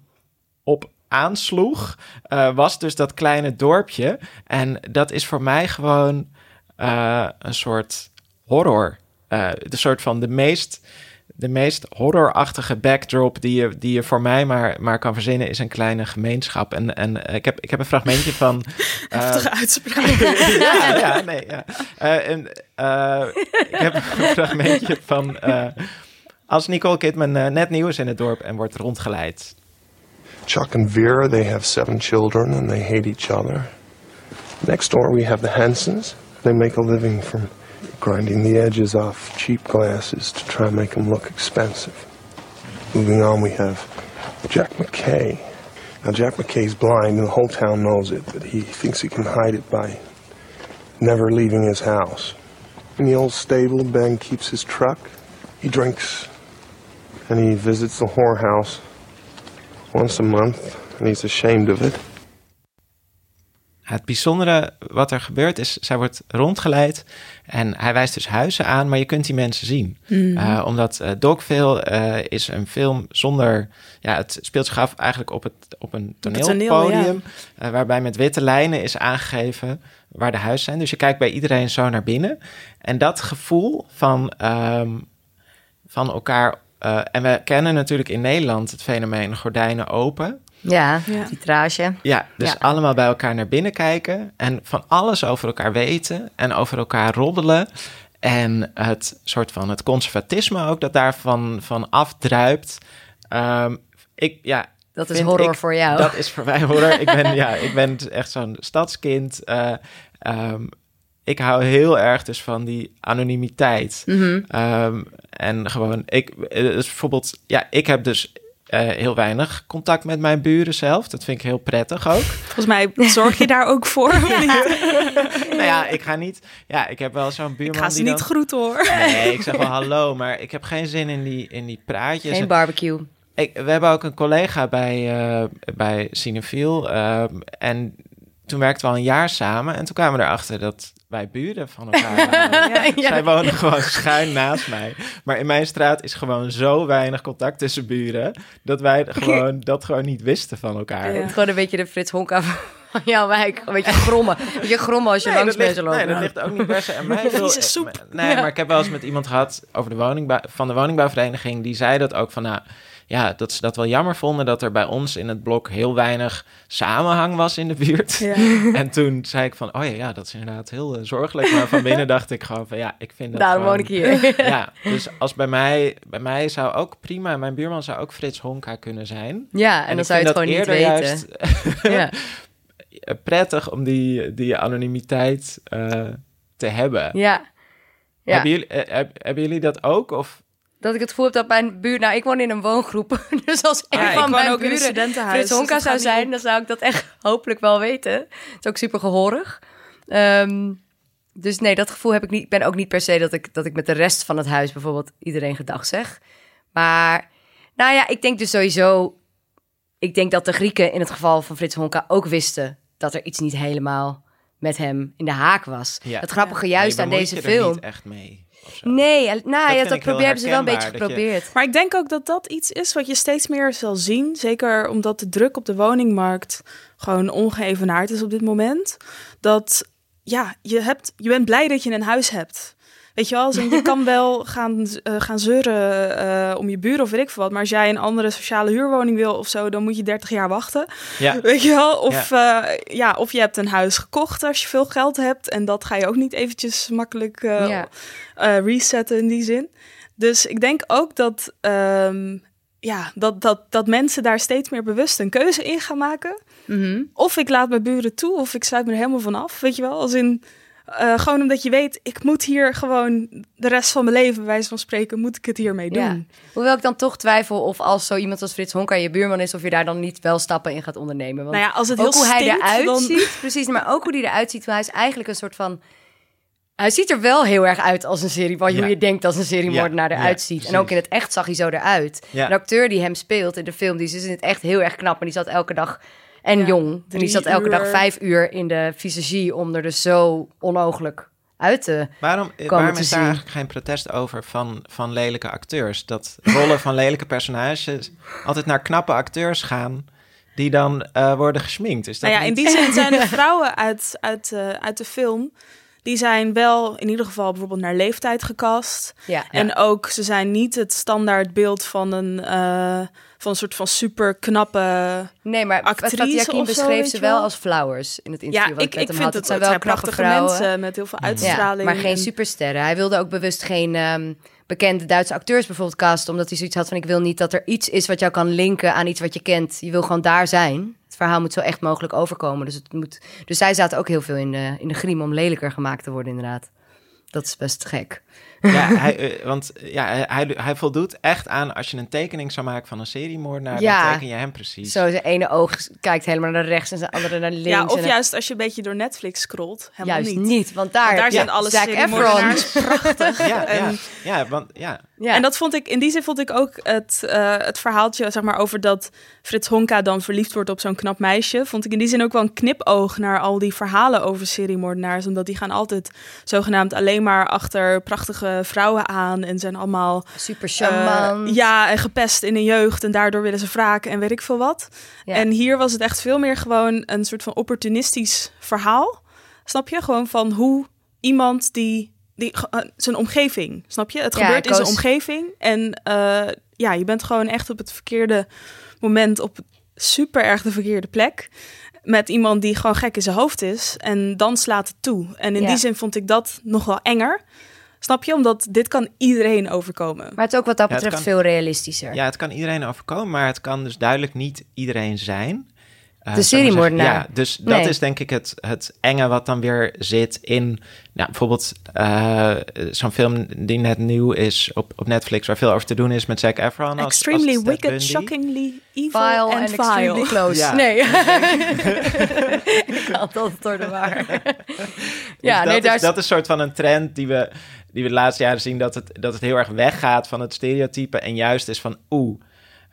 op aansloeg... eh, was dus dat kleine dorpje. En dat is voor mij gewoon eh, een soort horror. De soort van de meest... De meest horrorachtige backdrop die je, die je voor mij maar, maar kan verzinnen, is een kleine gemeenschap. En, en ik, heb, ik heb een fragmentje van. eh, heftige uitspraak. ja, ja, nee, ja. Eh, en, eh, ik heb een fragmentje van eh, als Nicole Kidman net nieuw is in het dorp en wordt rondgeleid. Chuck and Vera, they have seven children and they hate each other. Next door we have the Hansons. They make a living from grinding the edges off cheap glasses to try and make them look expensive. Moving on, we have Jack McKay. Now, Jack McKay's blind and the whole town knows it, but he thinks he can hide it by never leaving his house. In the old stable, Ben keeps his truck. He drinks and he visits the whorehouse once a month, and he's ashamed of it. Het bijzondere wat er gebeurt is, zij wordt rondgeleid en hij wijst dus huizen aan, maar je kunt die mensen zien. Eh, omdat uh, Dogville eh, is een film zonder, ja, het speelt zich af eigenlijk op, het, op een toneel, toneelpodium, waarbij met witte lijnen is aangegeven waar de huizen zijn. Dus je kijkt bij iedereen zo naar binnen. En dat gevoel van, ehm, van elkaar, en we kennen natuurlijk in Nederland het fenomeen gordijnen open. Ja, Ja. Ja, dus Ja. allemaal bij elkaar naar binnen kijken en van alles over elkaar weten en over elkaar roddelen. En het soort van het conservatisme ook dat daarvan van afdruipt. Ehm, ik, ja, Dat is horror ik- voor jou. Dat is voor mij horror. ik, ben, ja, ik ben echt zo'n stadskind. eh, ehm, ik hou heel erg dus van die anonimiteit. Mhm. Ehm, en gewoon, ik, eh, dus bijvoorbeeld, ja, ik heb dus eh, heel weinig contact met mijn buren zelf. Dat vind ik heel prettig ook. Volgens mij zorg je daar ook voor. nou ja, ik ga niet, ja, ik heb wel zo'n buurman Ik ga ze die niet dan- groeten hoor. Nee, ik zeg wel hallo, maar ik heb geen zin in die, in die praatjes. Geen barbecue. Ik, we hebben ook een collega bij, eh bij Cinefiel. ehm, en toen werkten we al een jaar samen. En toen kwamen we erachter dat wij buren van elkaar waren. Ja, ja. Zij wonen gewoon schuin naast mij. Maar in mijn straat is gewoon zo weinig contact tussen buren... dat wij gewoon, dat gewoon niet wisten van elkaar. Gewoon een beetje de Frits Honka van jouw wijk. Een beetje grommen. Een beetje grommen als je Nee, langs mensen loopt. nee, dat ligt ook niet per se aan mij. Soep. eh, Nee, maar ik heb wel eens met iemand gehad over de woningbouw, van de woningbouwvereniging. Die zei dat ook van, nou, ja, dat ze dat wel jammer vonden dat er bij ons in het blok heel weinig samenhang was in de buurt. Ja. En toen zei ik van, oh ja, ja, dat is inderdaad heel eh, zorgelijk. Maar van binnen dacht ik gewoon van, ja, ik vind dat Daarom woon ik hier. Ja, dus als bij mij, bij mij zou ook prima, mijn buurman zou ook Frits Honka kunnen zijn. Ja, en, dan zou je het gewoon niet weten. juist Ja. prettig om die, die anonimiteit eh, te hebben. Ja. ja. Hebben, jullie, eh, heb- hebben jullie dat ook? Of Dat ik het gevoel heb dat mijn buurt... Nou, ik woon in een woongroep. Dus als een Ja, ik van mijn ook een buren studentenhuis, Frits dus Honka zou zijn... dan zou ik dat echt hopelijk wel weten. Het is ook super gehoorig. Ehm, dus nee, dat gevoel heb ik niet. Ik ben ook niet per se dat ik, dat ik met de rest van het huis bijvoorbeeld iedereen gedag zeg. Maar nou ja, ik denk dus sowieso... Ik denk dat de Grieken in het geval van Frits Honka ook wisten... dat er iets niet helemaal met hem in de haak was. Ja. Het grappige juist aan deze je film... niet echt mee? Nee, en- nou Dat ja, dat probeer, hebben ze wel een beetje je- geprobeerd. Maar ik denk ook dat dat iets is wat je steeds meer zal zien. Zeker omdat de druk op de woningmarkt gewoon ongeëvenaard is op dit moment. Dat ja, je, hebt, je bent blij dat je een huis hebt. Weet je wel, als in, je kan wel gaan, eh, gaan zeuren eh, om je buren of weet ik veel wat. Maar als jij een andere sociale huurwoning wil of zo, dan moet je 30 jaar wachten. Ja. Weet je wel? Of, ja. ja, of je hebt een huis gekocht als je veel geld hebt. En dat ga je ook niet eventjes makkelijk eh, Ja. eh, resetten in die zin. Dus ik denk ook dat, ehm, ja, dat, dat, dat mensen daar steeds meer bewust een keuze in gaan maken. Mhm. Of ik laat mijn buren toe, of ik sluit me er helemaal van af. Weet je wel? Als in, eh, gewoon omdat je weet, ik moet hier gewoon de rest van mijn leven, bij wijze van spreken, moet ik het hiermee doen. Ja. Hoewel ik dan toch twijfel of als zo iemand als Frits Honka je buurman is, of je daar dan niet wel stappen in gaat ondernemen. Want Nou ja, als het ook heel hoe hij eruit dan- ziet, precies, maar ook hoe hij eruit ziet, hij is eigenlijk een soort van... Hij ziet er wel heel erg uit als een serie, Ja. hoe je denkt dat een seriemoordenaar Ja, eruit ja, ziet. En ook in het echt zag hij zo eruit. Ja. Een acteur die hem speelt in de film, die is in het echt heel erg knap. En die zat elke dag, en Ja, jong, en die zat elke dag vijf uur in de visagie om er dus zo onogelijk uit te... Waarom, komen waarom te is daar eigenlijk geen protest over van, van lelijke acteurs? Dat rollen van lelijke personages altijd naar knappe acteurs gaan... die dan eh, worden gesminkt. Is dat Nou ja, in die zin zijn de vrouwen uit, uit, eh, uit de film, die zijn wel in ieder geval bijvoorbeeld naar leeftijd gecast. Ja. En ook, ze zijn niet het standaard beeld van een, eh, van een soort van super knappe... Nee, maar actrice zo, beschreef ze wel als flowers in het Ja, interview. wat ik, met ik hem vind had. het, zijn het wel zijn prachtige vrouwen. mensen met heel veel Ja, uitstraling. maar geen en- supersterren. Hij wilde ook bewust geen ehm, bekende Duitse acteurs bijvoorbeeld casten, omdat hij zoiets had van ik wil niet dat er iets is wat jou kan linken aan iets wat je kent. Je wil gewoon daar zijn. Het verhaal moet zo echt mogelijk overkomen. Dus, het moet, dus zij zaten ook heel veel in de, in de griem om lelijker gemaakt te worden inderdaad. Dat is best gek. Ja, hij, eh, want eh, ja, hij, hij, voldoet echt aan... als je een tekening zou maken van een seriemoordenaar... Ja. dan teken je hem precies. Zo, zijn ene oog kijkt helemaal naar rechts en zijn andere naar links. ja, en of dan- juist als je een beetje door Netflix scrolt. Helemaal juist niet. niet. want daar, Want daar zijn alle Zac Efron. seriemoordenaars prachtig. Ja, ja, En- ja, want ja... Ja. En dat vond ik, in die zin vond ik ook het, eh, het verhaaltje, zeg maar, over dat Frits Honka dan verliefd wordt op zo'n knap meisje. Vond ik in die zin ook wel een knipoog naar al die verhalen over seriemoordenaars. Omdat die gaan altijd zogenaamd alleen maar achter prachtige vrouwen aan en zijn allemaal Super eh, charmant. ja, en gepest in hun jeugd en daardoor willen ze wraken en weet ik veel wat. Ja. En hier was het echt veel meer gewoon een soort van opportunistisch verhaal. Snap je? Gewoon van hoe iemand die, die eh, zijn omgeving, snap je? Het Ja, gebeurt in zijn omgeving en eh, ja, je bent gewoon echt op het verkeerde moment op super erg de verkeerde plek. Met iemand die gewoon gek in zijn hoofd is. En dan slaat het toe. En in Ja. die zin vond ik dat nog wel enger. Snap je? Omdat dit kan iedereen overkomen. Maar het is ook wat dat Ja, betreft kan- veel realistischer. Ja, het kan iedereen overkomen, maar het kan dus duidelijk niet iedereen zijn. Eh, De seriemoordenaar. Ja, dus dat is denk ik het, het enge wat dan weer zit in... Nou, bijvoorbeeld eh, zo'n film die net nieuw is op, op Netflix... waar veel over te doen is met Zac Efron. Als, Extremely als wicked, Bundy. shockingly evil Vile and and vile. extremely close. Ja. Nee. ik had dat door de waar. ja, Dus nee, dat, daar is, dat is een soort van een trend die we, die we de laatste jaren zien... Dat het, dat het heel erg weggaat van het stereotype... en juist is van, oeh,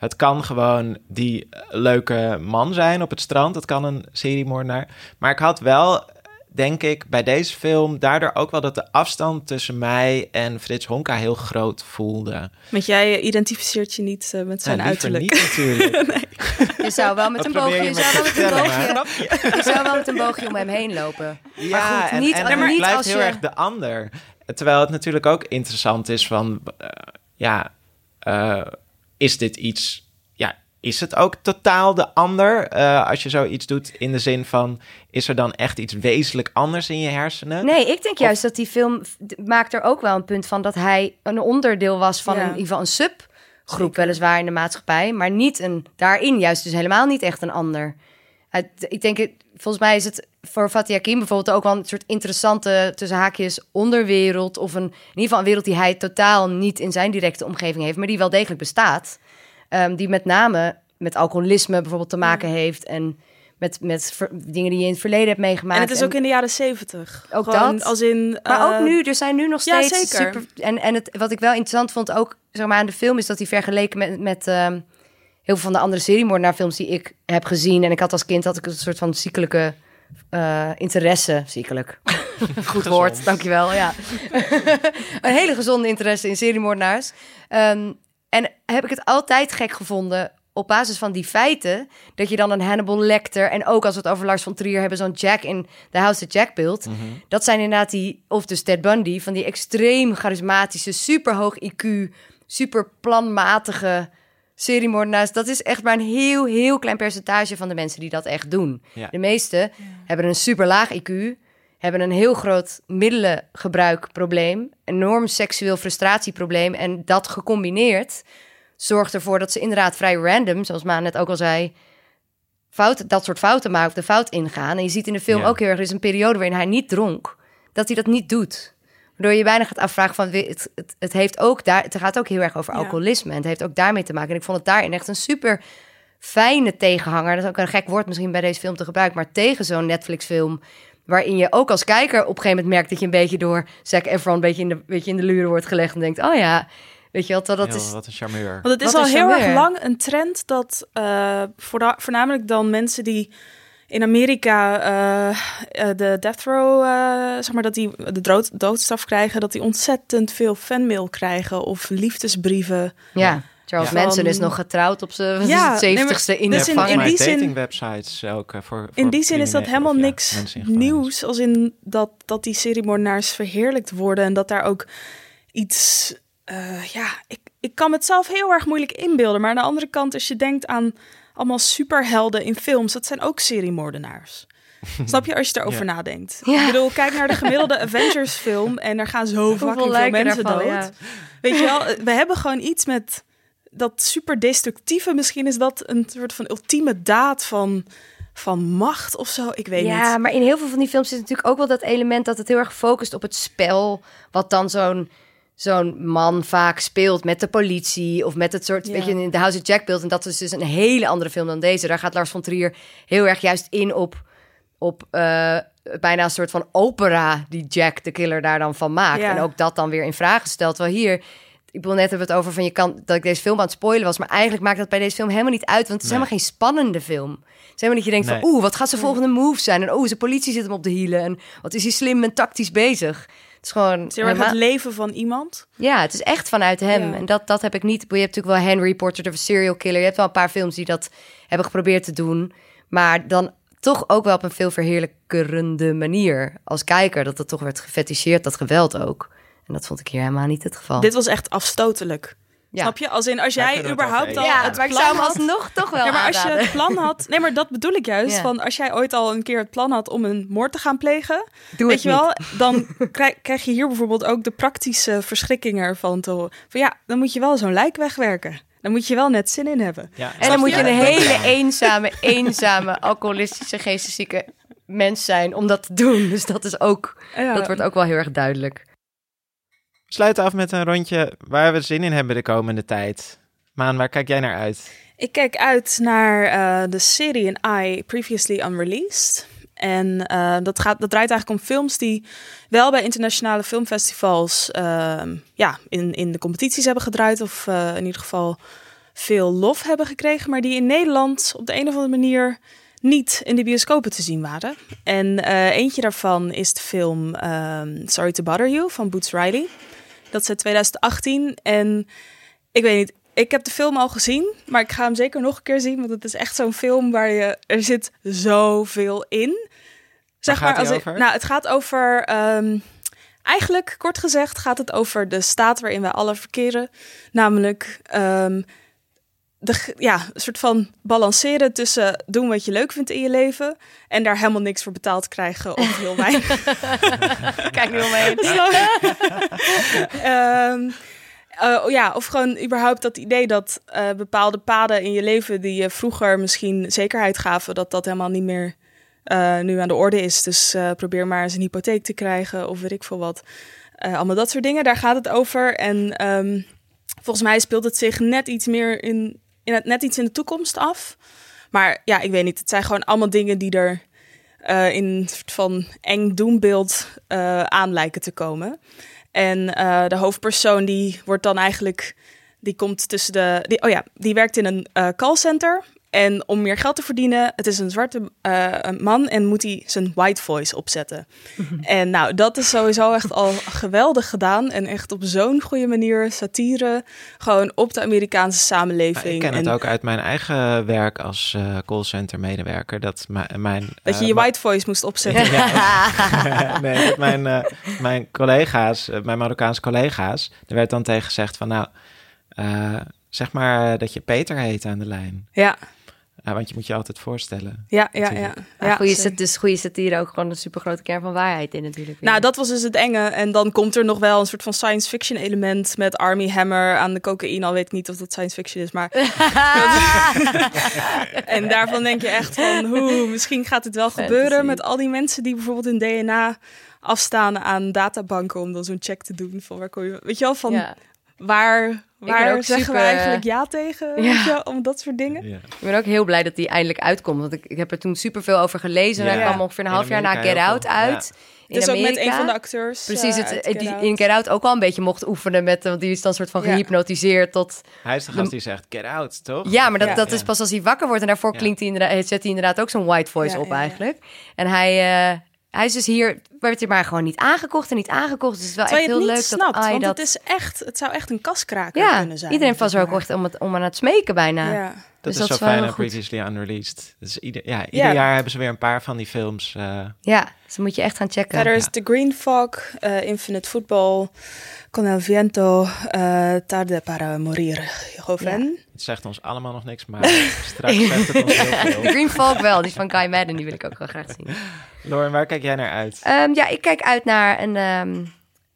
het kan gewoon die leuke man zijn op het strand. Het kan een seriemoordenaar. Maar ik had wel, denk ik, bij deze film... daardoor ook wel dat de afstand tussen mij en Frits Honka heel groot voelde. Want jij identificeert je niet eh, met zijn Nou, uiterlijk. niet natuurlijk. Je zou wel met een boogje, je zou wel met een boogje, je zou wel met een boogje om hem heen lopen. Ja, maar goed, en, niet, en maar niet blijft als heel je... erg de ander. Terwijl het natuurlijk ook interessant is van... eh, ja, eh, is dit iets... Ja, is het ook totaal de ander? eh, als je zoiets doet in de zin van... Is er dan echt iets wezenlijk anders in je hersenen? Nee, ik denk juist dat die film maakt er ook wel een punt van dat hij een onderdeel was van Ja. een, in ieder geval een subgroep, weliswaar in de maatschappij, maar niet een daarin juist dus helemaal niet echt een ander. Het- ik denk, het, volgens mij is het voor Fatih Akin bijvoorbeeld ook wel een soort interessante tussen haakjes onderwereld of een in ieder geval een wereld die hij totaal niet in zijn directe omgeving heeft, maar die wel degelijk bestaat. Ehm, die met name met alcoholisme bijvoorbeeld te maken heeft en met, met ver- dingen die je in het verleden hebt meegemaakt. En het is ook in de jaren zeventig. Ook Gewoon dat. Als in, Maar eh, ook nu, er zijn nu nog ja, steeds zeker. super... En, en het, wat ik wel interessant vond ook zeg maar, aan de film... is dat hij vergeleken met, met ehm, heel veel van de andere seriemoordenaarfilms... die ik heb gezien. En ik had als kind had ik een soort van ziekelijke eh, interesse. Ziekelijk. Goed woord, dankjewel. Ja. een hele gezonde interesse in seriemoordenaars. Ehm, en heb ik het altijd gek gevonden op basis van die feiten, dat je dan een Hannibal Lecter en ook als we het over Lars van Trier hebben, zo'n Jack in The House That Jack Built. Dat zijn inderdaad die, of dus Ted Bundy, van die extreem charismatische, super hoog IQ, super planmatige seriemoordenaars. Dat is echt maar een heel, heel klein percentage van de mensen die dat echt doen. Ja. De meeste hebben een super laag IQ, hebben een heel groot middelengebruikprobleem, enorm seksueel frustratieprobleem en dat gecombineerd zorgt ervoor dat ze inderdaad vrij random, zoals Maan net ook al zei, fouten, dat soort fouten maken, of de fout ingaan. En je ziet in de film Ja. ook heel erg, er is een periode waarin hij niet dronk, dat hij dat niet doet. Waardoor je bijna gaat afvragen van, het, het, het heeft ook daar, het gaat ook heel erg over Ja. alcoholisme. En het heeft ook daarmee te maken. En ik vond het daarin echt een super fijne tegenhanger. Dat is ook een gek woord misschien bij deze film te gebruiken, maar tegen zo'n Netflix-film. Waarin je ook als kijker op een gegeven moment merkt dat je een beetje door Zac Efron een beetje in de, beetje in de luren wordt gelegd. En denkt, oh ja, weet je wel, dat, is... Wat een charmeur. Want het is Wat al heel erg lang een trend dat eh, voorna- voornamelijk dan mensen die in Amerika eh, eh, de death row, eh, zeg maar dat die de dood, doodstraf krijgen, dat die ontzettend veel fanmail krijgen of liefdesbrieven. Ja, Charles Ja. Manson is Van- nog getrouwd op zijn Ja, nee, maar- 70ste in dus de in- die zin- datingwebsites ook. voor, In die zin is dat helemaal of, ja, niks nieuws, als in dat, dat die seriemoordenaars verheerlijkt worden en dat daar ook iets, eh, ja, ik, ik kan het zelf heel erg moeilijk inbeelden, maar aan de andere kant, als je denkt aan allemaal superhelden in films, dat zijn ook seriemoordenaars. Snap je als je erover Ja. nadenkt? Ja. Ik bedoel, kijk naar de gemiddelde Avengers film en er gaan zo fucking veel mensen daarvan, dood. ja. Weet je wel, we hebben gewoon iets met dat super destructieve. Misschien is dat een soort van ultieme daad van, van macht of zo. Ik weet Ja, niet. maar in heel veel van die films zit natuurlijk ook wel dat element dat het heel erg focust op het spel. Wat dan zo'n zo'n man vaak speelt met de politie of met het soort, Ja. weet je, in de House of Jack beeld. En dat is dus een hele andere film dan deze. Daar gaat Lars von Trier heel erg juist in op, op eh, bijna een soort van opera die Jack de killer daar dan van maakt. Ja. En ook dat dan weer in vraag stelt. Wel hier, ik bedoel net hebben we het over van je kan dat ik deze film aan het spoilen was, maar eigenlijk maakt dat bij deze film helemaal niet uit, want het is Nee. helemaal geen spannende film. Het is helemaal dat je denkt Nee. van, oeh, wat gaat zijn volgende move zijn? En oeh, zijn politie zit hem op de hielen. En wat is hij slim en tactisch bezig? Het is gewoon... Het is heel erg helemaal- het leven van iemand. ja, het is echt vanuit hem. Ja. En dat, dat heb ik niet. Je hebt natuurlijk wel Henry of a Serial Killer. Je hebt wel een paar films die dat hebben geprobeerd te doen. Maar dan toch ook wel op een veel verheerlijkerende manier. Als kijker, dat het toch werd gefeticheerd, dat geweld ook. En dat vond ik hier helemaal niet het geval. Dit was echt afstotelijk. Ja. Snap je? Als in als jij überhaupt al ja, het maar ik plan zou hem had... alsnog toch wel Ja, maar als je het plan had... Nee, maar dat bedoel ik juist. Ja. Van als jij ooit al een keer het plan had om een moord te gaan plegen... Doe weet het je wel, dan krijg, krijg je hier bijvoorbeeld ook de praktische verschrikkingen ervan te horen. Van ja, dan moet je wel zo'n lijk wegwerken. dan moet je wel net zin in hebben. Ja, En dan moet je een hele ja. eenzame, eenzame, alcoholistische, geesteszieke mens zijn om dat te doen. Dus dat is ook, Ja. dat wordt ook wel heel erg duidelijk. Sluiten af met een rondje waar we zin in hebben de komende tijd. Maan, waar kijk jij naar uit? Ik kijk uit naar eh, de serie An I Previously Unreleased. En eh, dat, gaat, dat draait eigenlijk om films die wel bij internationale filmfestivals ehm, ja, in, in de competities hebben gedraaid. Of eh, in ieder geval veel lof hebben gekregen. Maar die in Nederland op de een of andere manier niet in de bioscopen te zien waren. En eentje daarvan is de film ehm, Sorry to Bother You van Boots Riley. Dat is uit 2018. En ik weet niet, ik heb de film al gezien, maar ik ga hem zeker nog een keer zien. Want het is echt zo'n film waar je. Er zit zoveel in. Zeg maar, als ik- nou, het gaat over. ehm, eigenlijk, kort gezegd, gaat het over de staat waarin wij alle verkeren. Namelijk. ehm, de, ja, een soort van balanceren tussen doen wat je leuk vindt in je leven en daar helemaal niks voor betaald krijgen of heel weinig. Kijk nu omheen. Eh, ja, of gewoon überhaupt dat idee dat eh, bepaalde paden in je leven die je vroeger misschien zekerheid gaven, dat dat helemaal niet meer eh, nu aan de orde is. Dus eh, probeer maar eens een hypotheek te krijgen of weet ik veel wat. Allemaal dat soort dingen, daar gaat het over. En ehm, volgens mij speelt het zich net iets meer in, in het, net iets in de toekomst af. Maar ja, ik weet niet. Het zijn gewoon allemaal dingen die er eh, in een soort van eng doembeeld eh aan lijken te komen. En eh, de hoofdpersoon die wordt dan eigenlijk, die komt tussen de, oh ja, die werkt in een callcenter. En om meer geld te verdienen, het is een zwarte eh, man en moet hij zijn white voice opzetten. en nou, dat is sowieso echt al geweldig gedaan. En echt op zo'n goede manier satire, gewoon op de Amerikaanse samenleving. Ik ken het ook uit mijn eigen werk als eh callcenter medewerker. Dat mijn, Dat je eh, je white voice moest opzetten. nee, dat mijn, mijn collega's, mijn Marokkaanse collega's, er werd dan tegen gezegd van nou, zeg maar dat je Peter heet aan de lijn. Ja, Ja, want je moet je altijd voorstellen. ja, ja. ja. Natuurlijk. ja goede, sat- dus goede satire ook gewoon een super grote kern van waarheid in natuurlijk. Nou, dat was dus het enge. En dan komt er nog wel een soort van science fiction element met Army Hammer aan de cocaïne. Al weet ik niet of dat science fiction is, maar... en daarvan denk je echt van, hoe, misschien gaat het wel gebeuren met al die mensen die bijvoorbeeld hun DNA afstaan aan databanken om dan zo'n check te doen. Van waar kom je, weet je wel, van Ja. waar, waar ook zeggen super- we eigenlijk ja tegen? Je wel, om dat soort dingen. Ja. Ik ben ook heel blij dat die eindelijk uitkomt. Want ik, ik heb er toen superveel over gelezen. En Ja. hij kwam ongeveer een half jaar na Get Out uit. In Dus ook met een van de acteurs. Precies, eh, het, uit die in Get Out ook al een beetje mocht oefenen met, want die is dan soort van Ja. gehypnotiseerd tot... Hij is de gast die zegt get out, toch? Ja, maar dat, Ja. dat Ja. is pas als hij wakker wordt. En daarvoor Ja. klinkt hij inderdaad, zet hij inderdaad ook zo'n white voice Ja, op ja, ja. eigenlijk. En hij, eh, hij is dus hier, werd hij maar gewoon niet aangekocht en niet aangekocht. Dus het is wel Terwijl echt heel leuk snapt, dat Ai want dat... het, is echt, het zou echt een kaskraker ja, kunnen zijn. iedereen was er ook echt om, het, om aan het smeken bijna. Ja. Dat Dus is dat zo fijn aan goed. Previously Unreleased. Dus ieder, ja, ieder Ja. jaar hebben ze weer een paar van die films. eh, Ja, dus moet je echt gaan checken. Verder is The Green Fog, eh, Infinite Football, Con el viento, eh, Tarde para morir, joven. het zegt ons allemaal nog niks, maar straks zegt het ons heel veel. Green Folk wel, die van Guy Madden, die wil ik ook wel graag zien. Lauren, waar kijk jij naar uit? Ehm, ja, ik kijk uit naar een, ehm,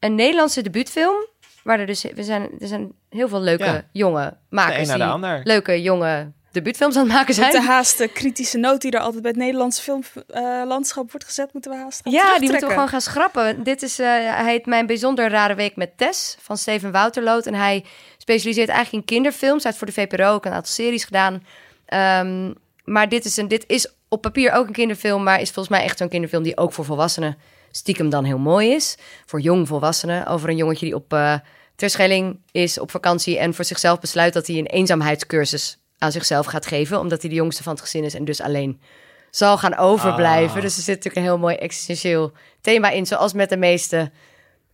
een Nederlandse debuutfilm. Waar er dus we zijn, er zijn heel veel leuke Ja. jonge De makers een na de die ander. leuke jonge debuutfilms aan het maken Met zijn. de haast de kritische noot die er altijd bij het Nederlandse filmlandschap wordt gezet, moeten we haast gaan Ja, die moeten we gewoon gaan schrappen. Dit is, eh, hij heet Mijn Bijzonder Rare Week met Tess van Steven Wouterloot. En hij specialiseert eigenlijk in kinderfilms. Hij heeft voor de VPRO ook een aantal series gedaan. Ehm, maar dit is, een, dit is op papier ook een kinderfilm, maar is volgens mij echt zo'n kinderfilm die ook voor volwassenen stiekem dan heel mooi is. Voor jong volwassenen. Over een jongetje die op eh Terschelling is op vakantie en voor zichzelf besluit dat hij een eenzaamheidscursus aan zichzelf gaat geven, omdat hij de jongste van het gezin is en dus alleen zal gaan overblijven. Ah. Dus er zit natuurlijk een heel mooi existentieel thema in, zoals met de meeste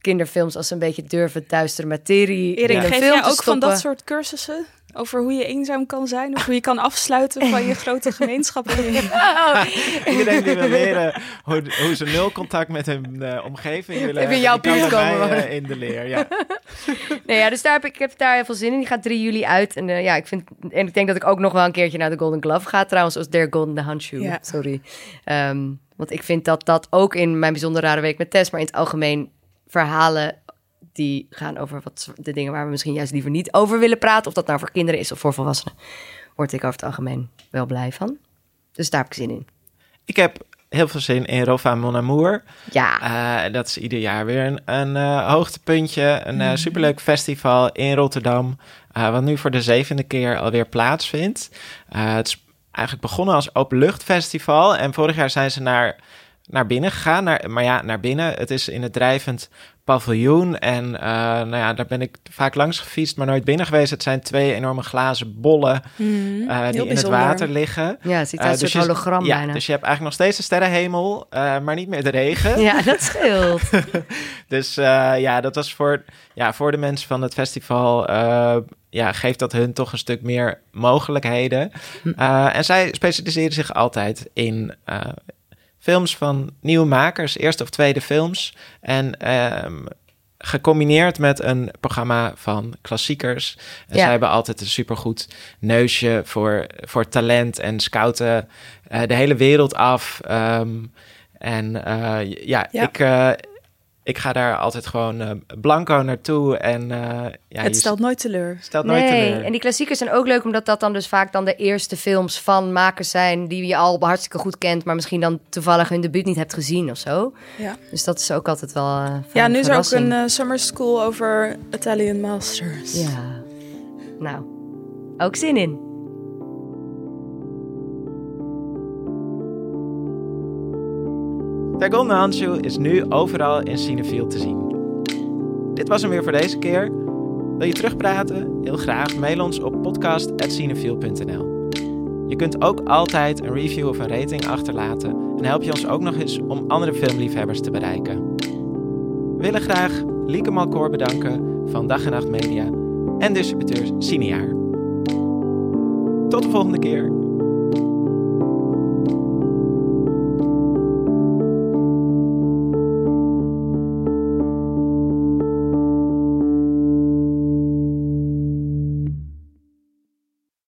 kinderfilms als ze een beetje durven duistere materie in Erik, een geef film jij te ook van dat soort cursussen? Over hoe je eenzaam kan zijn? Of hoe je kan afsluiten van je grote gemeenschap? je- Iedereen die wil leren hoe, hoe ze nul contact met hun eh, omgeving willen hebben, jouw buurt bij komen eh, in de leer. Ja. Nee, ja, dus daar heb ik, ik heb daar heel veel zin in. Die gaat 3 juli uit. En, eh, ja, ik vind, en ik denk dat ik ook nog wel een keertje naar de Golden Glove ga. Trouwens, als Der Golden the Handshoe. Ja. Sorry. Ehm, want ik vind dat dat ook in mijn bijzonder rare week met Tess, maar in het algemeen verhalen die gaan over wat de dingen waar we misschien juist liever niet over willen praten. Of dat nou voor kinderen is of voor volwassenen. Word ik over het algemeen wel blij van. Dus daar heb ik zin in. Ik heb heel veel zin in Rova Mon Amour. Ja. Eh, dat is ieder jaar weer een, een eh, hoogtepuntje. Een eh, superleuk festival in Rotterdam. wat nu voor de zevende keer alweer plaatsvindt. Het is eigenlijk begonnen als openluchtfestival. En vorig jaar zijn ze naar, naar binnen gegaan. Naar, maar ja, naar binnen. Het is in het drijvend paviljoen. En eh, nou ja, daar ben ik vaak langs gefietst, maar nooit binnen geweest. Het zijn twee enorme glazen bollen Mhm, eh, die in het water liggen. Ja, het ziet Eh, uit een soort je- hologram ja, bijna. Dus je hebt eigenlijk nog steeds de sterrenhemel, eh, maar niet meer de regen. Ja, dat scheelt. Dus eh, ja, dat was voor, ja, voor de mensen van het festival. eh, ja, geeft dat hun toch een stuk meer mogelijkheden. Eh, en zij specialiseren zich altijd in eh, films van nieuwe makers, eerste of tweede films. En ehm, gecombineerd met een programma van klassiekers. En Ja. zij hebben altijd een supergoed neusje voor, voor talent en scouten eh, de hele wereld af. Ehm, en eh, ja, Ja. Ik, eh, ik ga daar altijd gewoon eh, blanco naartoe. En eh, ja, het stelt nooit teleur. stelt nooit nee, teleur. en die klassiekers zijn ook leuk, omdat dat dan dus vaak dan de eerste films van makers zijn die je al hartstikke goed kent, maar misschien dan toevallig hun debuut niet hebt gezien of zo. Ja. Dus dat is ook altijd wel. eh, Ja, nu is er ook een summer school over Italian Masters. Ja. Nou, ook zin in. De Golden Handshoe is nu overal in Cinefield te zien. Dit was hem weer voor deze keer. Wil je terugpraten? Heel graag mail ons op podcast.cinefield.nl Je kunt ook altijd een review of een rating achterlaten en help je ons ook nog eens om andere filmliefhebbers te bereiken. We willen graag Lieke Malkoor bedanken van Dag en Nacht Media en distributeurs Cineaar. Tot de volgende keer.